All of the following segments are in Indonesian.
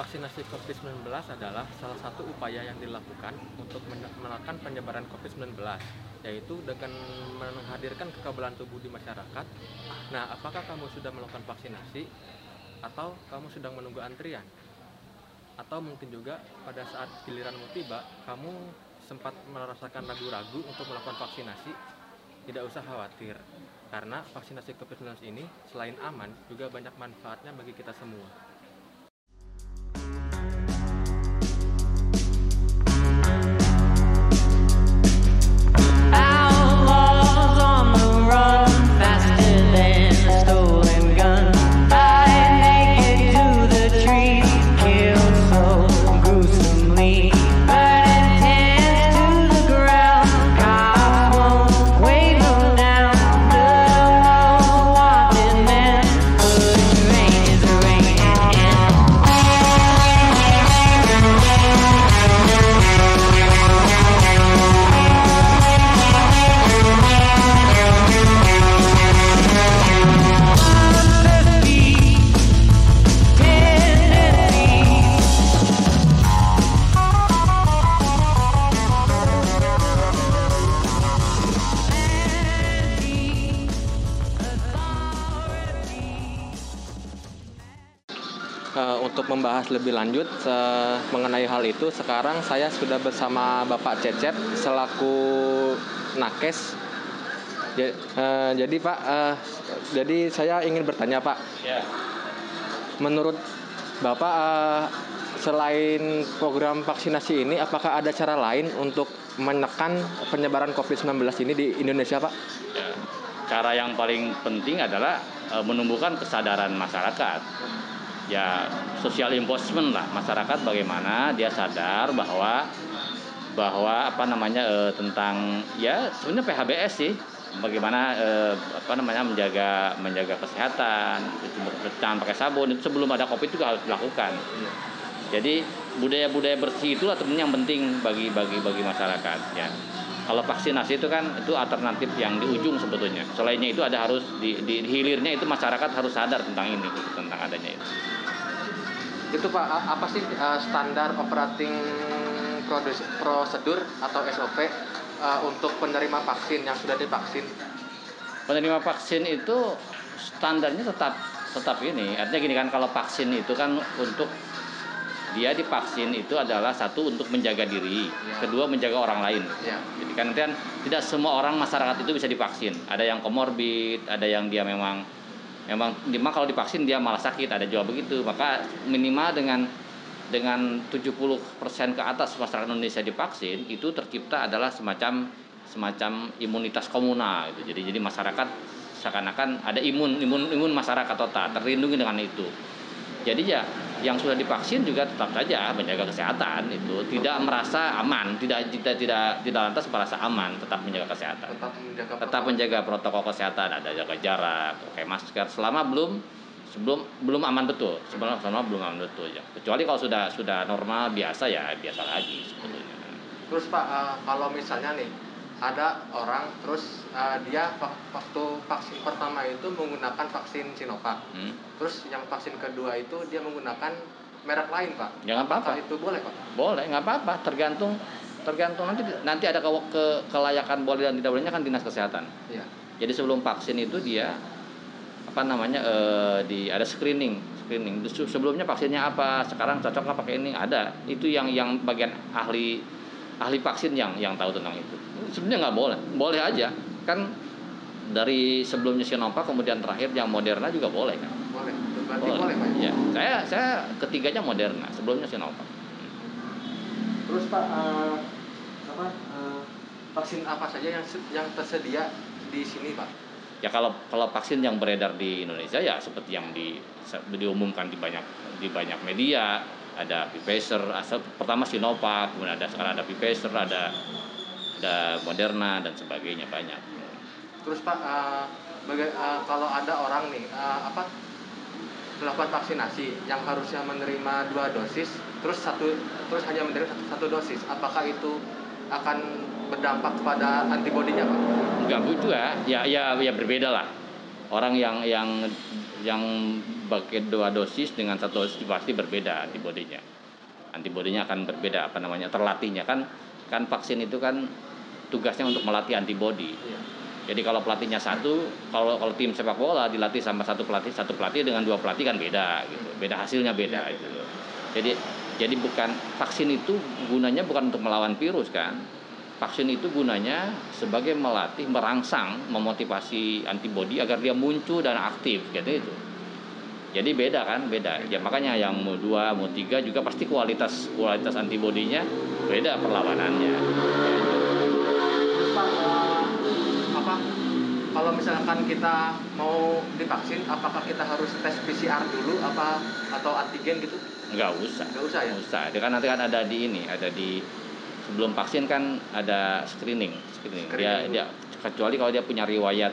Vaksinasi COVID-19 adalah salah satu upaya yang dilakukan untuk menekan penyebaran COVID-19, yaitu dengan menghadirkan kekebalan tubuh di masyarakat. Nah, apakah kamu sudah melakukan vaksinasi atau kamu sedang menunggu antrian? Atau mungkin juga pada saat giliranmu tiba, kamu sempat merasakan ragu-ragu untuk melakukan vaksinasi? Tidak usah khawatir, karena vaksinasi COVID-19 ini selain aman, juga banyak manfaatnya bagi kita semua. Membahas lebih lanjut eh, mengenai hal itu, sekarang saya sudah bersama Bapak Cecep selaku nakes. Ja- eh, jadi Pak, eh, jadi saya ingin bertanya Pak, Ya, menurut Bapak eh, selain program vaksinasi ini, apakah ada cara lain untuk menekan penyebaran COVID-19 ini di Indonesia Pak? ya. cara yang paling penting adalah menumbuhkan kesadaran masyarakat. Ya, social enforcement lah. Masyarakat bagaimana dia sadar bahwa bahwa apa namanya eh, tentang ya sebenarnya PHBS sih. Bagaimana eh, apa namanya menjaga menjaga kesehatan cuci muka- jangan pakai sabun itu sebelum ada covid juga harus dilakukan. Jadi budaya-budaya bersih itulah sebenarnya yang penting bagi bagi bagi masyarakat ya kalau vaksinasi itu kan itu alternatif yang di ujung sebetulnya. Selainnya itu ada harus di, di, hilirnya itu masyarakat harus sadar tentang ini tentang adanya itu. Itu Pak, apa sih standar operating prosedur atau SOP untuk penerima vaksin yang sudah divaksin? penerima vaksin itu standarnya tetap tetap ini. Artinya gini kan kalau vaksin itu kan untuk dia divaksin itu adalah satu untuk menjaga diri Ya. kedua menjaga orang lain Ya. jadi kan kan tidak semua orang masyarakat itu bisa divaksin ada yang komorbid ada yang dia memang memang memang kalau divaksin dia malah sakit ada juga begitu maka minimal dengan dengan 70% ke atas masyarakat Indonesia divaksin itu tercipta adalah semacam semacam imunitas komunal gitu. Jadi jadi masyarakat seakan-akan ada imun imun imun masyarakat total terlindungi dengan itu. Jadi ya yang sudah divaksin juga tetap saja menjaga kesehatan itu. Tidak merasa aman, tidak tidak tidak tidak lantas merasa aman, tetap menjaga kesehatan. Tetap menjaga tetap protokol. menjaga protokol kesehatan ada jaga jarak pakai masker selama belum sebelum belum aman betul. Sebelum selama belum aman betul ya. Kecuali kalau sudah sudah normal biasa ya biasa lagi sebetulnya. Terus Pak, uh, kalau misalnya nih ada orang terus uh, dia wak- waktu vaksin pertama itu menggunakan vaksin Sinovac. hmm? Terus yang vaksin kedua itu dia menggunakan merek lain Pak. Jangan Apakah apa-apa. itu boleh Pak? boleh nggak apa-apa tergantung tergantung nanti nanti ada ke, ke- kelayakan boleh dan tidak bolehnya kan dinas kesehatan Iya. jadi sebelum vaksin itu dia apa namanya eh, di ada screening screening Se- sebelumnya vaksinnya apa sekarang cocok nggak pakai ini ada itu yang yang bagian ahli ahli vaksin yang yang tahu tentang itu sebenarnya nggak boleh boleh aja kan dari sebelumnya Sinovac kemudian terakhir yang Moderna juga boleh kan Boleh. Berarti boleh, Pak. ya? ya saya saya ketiganya Moderna sebelumnya Sinovac Terus Pak, uh, apa uh, vaksin apa saja yang yang tersedia di sini Pak? ya kalau kalau vaksin yang beredar di Indonesia ya seperti yang di diumumkan di banyak di banyak media ada Pfizer asal pertama Sinovac kemudian ada sekarang ada Pfizer ada ada Moderna dan sebagainya banyak. Terus Pak, uh, baga- uh, kalau ada orang nih uh, apa melakukan vaksinasi yang harusnya menerima dua dosis, terus satu terus hanya menerima satu, satu dosis, apakah itu akan berdampak kepada antibodinya Pak? enggak juga ya ya ya berbeda lah orang yang yang yang pakai dua dosis dengan satu dosis pasti berbeda antibodinya. Antibodinya akan berbeda apa namanya terlatihnya kan kan vaksin itu kan tugasnya untuk melatih antibodi. Iya. Jadi kalau pelatihnya satu, kalau kalau tim sepak bola dilatih sama satu pelatih, satu pelatih dengan dua pelatih kan beda gitu. Beda hasilnya beda Iya, gitu. Jadi jadi bukan vaksin itu gunanya bukan untuk melawan virus kan. Vaksin itu gunanya sebagai melatih, merangsang, memotivasi antibodi agar dia muncul dan aktif gitu itu. Jadi beda kan, beda. Ya makanya yang mau dua, mau tiga juga pasti kualitas kualitas antibodinya beda perlawanannya. Terus Pak, eh, apa kalau misalkan kita mau divaksin, apakah kita harus tes PCR dulu apa atau antigen gitu? Nggak usah. Nggak usah ya? Nggak usah. Dia kan nanti kan ada di ini, ada di sebelum vaksin kan ada screening, screening. Dia Screening. dia kecuali kalau dia punya riwayat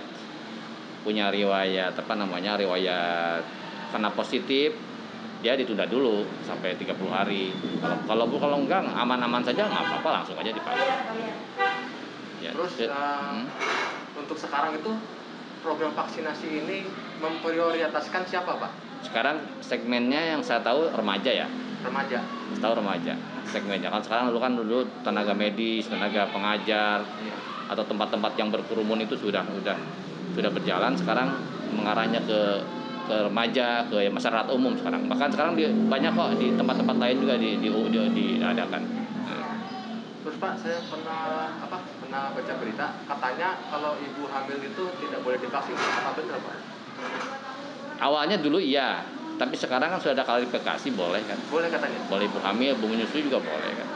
punya riwayat apa namanya riwayat kena positif dia ditunda dulu sampai 30 hari. Kalau kalau kalau enggak aman-aman saja nggak apa-apa langsung aja divaksin. Ya, Terus ya, eh, hmm. untuk sekarang itu program vaksinasi ini memprioritaskan siapa Pak? sekarang segmennya yang saya tahu remaja ya. Remaja. Saya tahu remaja segmennya kan sekarang dulu kan dulu tenaga medis, tenaga pengajar, Iya. atau tempat-tempat yang berkerumun itu sudah sudah sudah berjalan sekarang mengarahnya ke ke remaja ke masyarakat umum sekarang bahkan sekarang di, banyak kok di tempat-tempat lain juga di, di, di, diadakan Terus Pak, saya pernah apa? Pernah baca berita katanya kalau ibu hamil itu tidak boleh divaksin. Apa benar Pak? awalnya dulu iya tapi sekarang kan sudah ada klarifikasi boleh kan Boleh katanya. boleh ibu hamil ibu menyusui juga boleh kan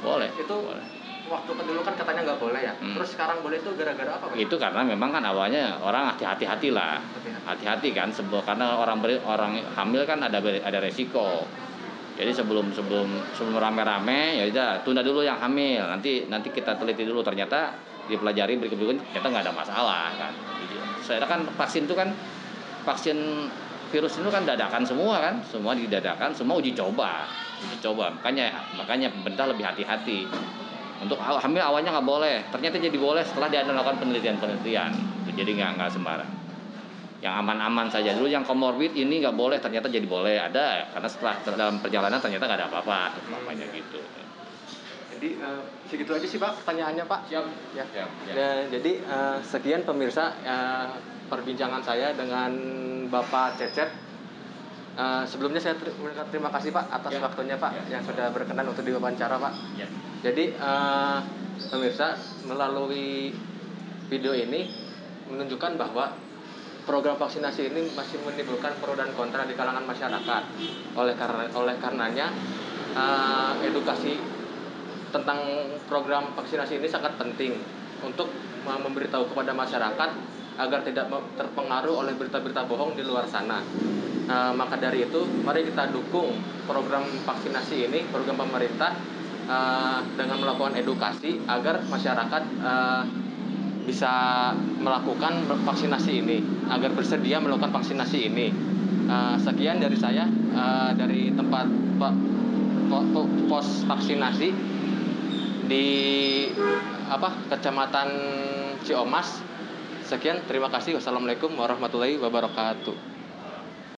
boleh Itu boleh. waktu dulu kan katanya nggak boleh ya. Hmm. Terus sekarang boleh itu gara-gara apa Pak? itu karena memang kan awalnya orang hati-hati lah Hati-hati. kan sebelum karena orang beri, orang hamil kan ada ada resiko jadi sebelum sebelum sebelum rame-rame ya udah tunda dulu yang hamil nanti nanti kita teliti dulu ternyata dipelajari berikut berikut ternyata nggak ada masalah kan jadi saya kan vaksin itu kan vaksin virus itu kan dadakan semua kan? Semua didadakan semua uji coba. Uji coba. Makanya makanya pemerintah lebih hati-hati. Untuk hamil awalnya nggak boleh. Ternyata jadi boleh setelah dia melakukan penelitian penelitian jadi nggak nggak sembarang. Yang aman-aman saja. Dulu yang komorbid ini nggak boleh ternyata jadi boleh. Ada karena setelah dalam perjalanan ternyata nggak ada apa-apa. Namanya gitu. Jadi eh, segitu aja sih Pak pertanyaannya Pak. siap. Ya. siap, siap. Dan jadi eh, sekian pemirsa eh, perbincangan saya dengan Bapak Cecep. Eh, sebelumnya saya ter- terima kasih Pak atas Ya. waktunya Pak Ya. yang sudah berkenan untuk diwawancara Pak. Ya. Jadi eh, pemirsa melalui video ini menunjukkan bahwa program vaksinasi ini masih menimbulkan pro dan kontra di kalangan masyarakat. Oleh karena oleh karenanya eh, edukasi tentang program vaksinasi ini sangat penting untuk memberitahu kepada masyarakat agar tidak terpengaruh oleh berita-berita bohong di luar sana. Nah, maka dari itu, mari kita dukung program vaksinasi ini, program pemerintah eh, dengan melakukan edukasi agar masyarakat eh, bisa melakukan vaksinasi ini, agar bersedia melakukan vaksinasi ini. Eh, sekian dari saya eh, dari tempat po- po- po- pos vaksinasi di apa Kecamatan Ciomas. Sekian, terima kasih. Wassalamualaikum warahmatullahi wabarakatuh.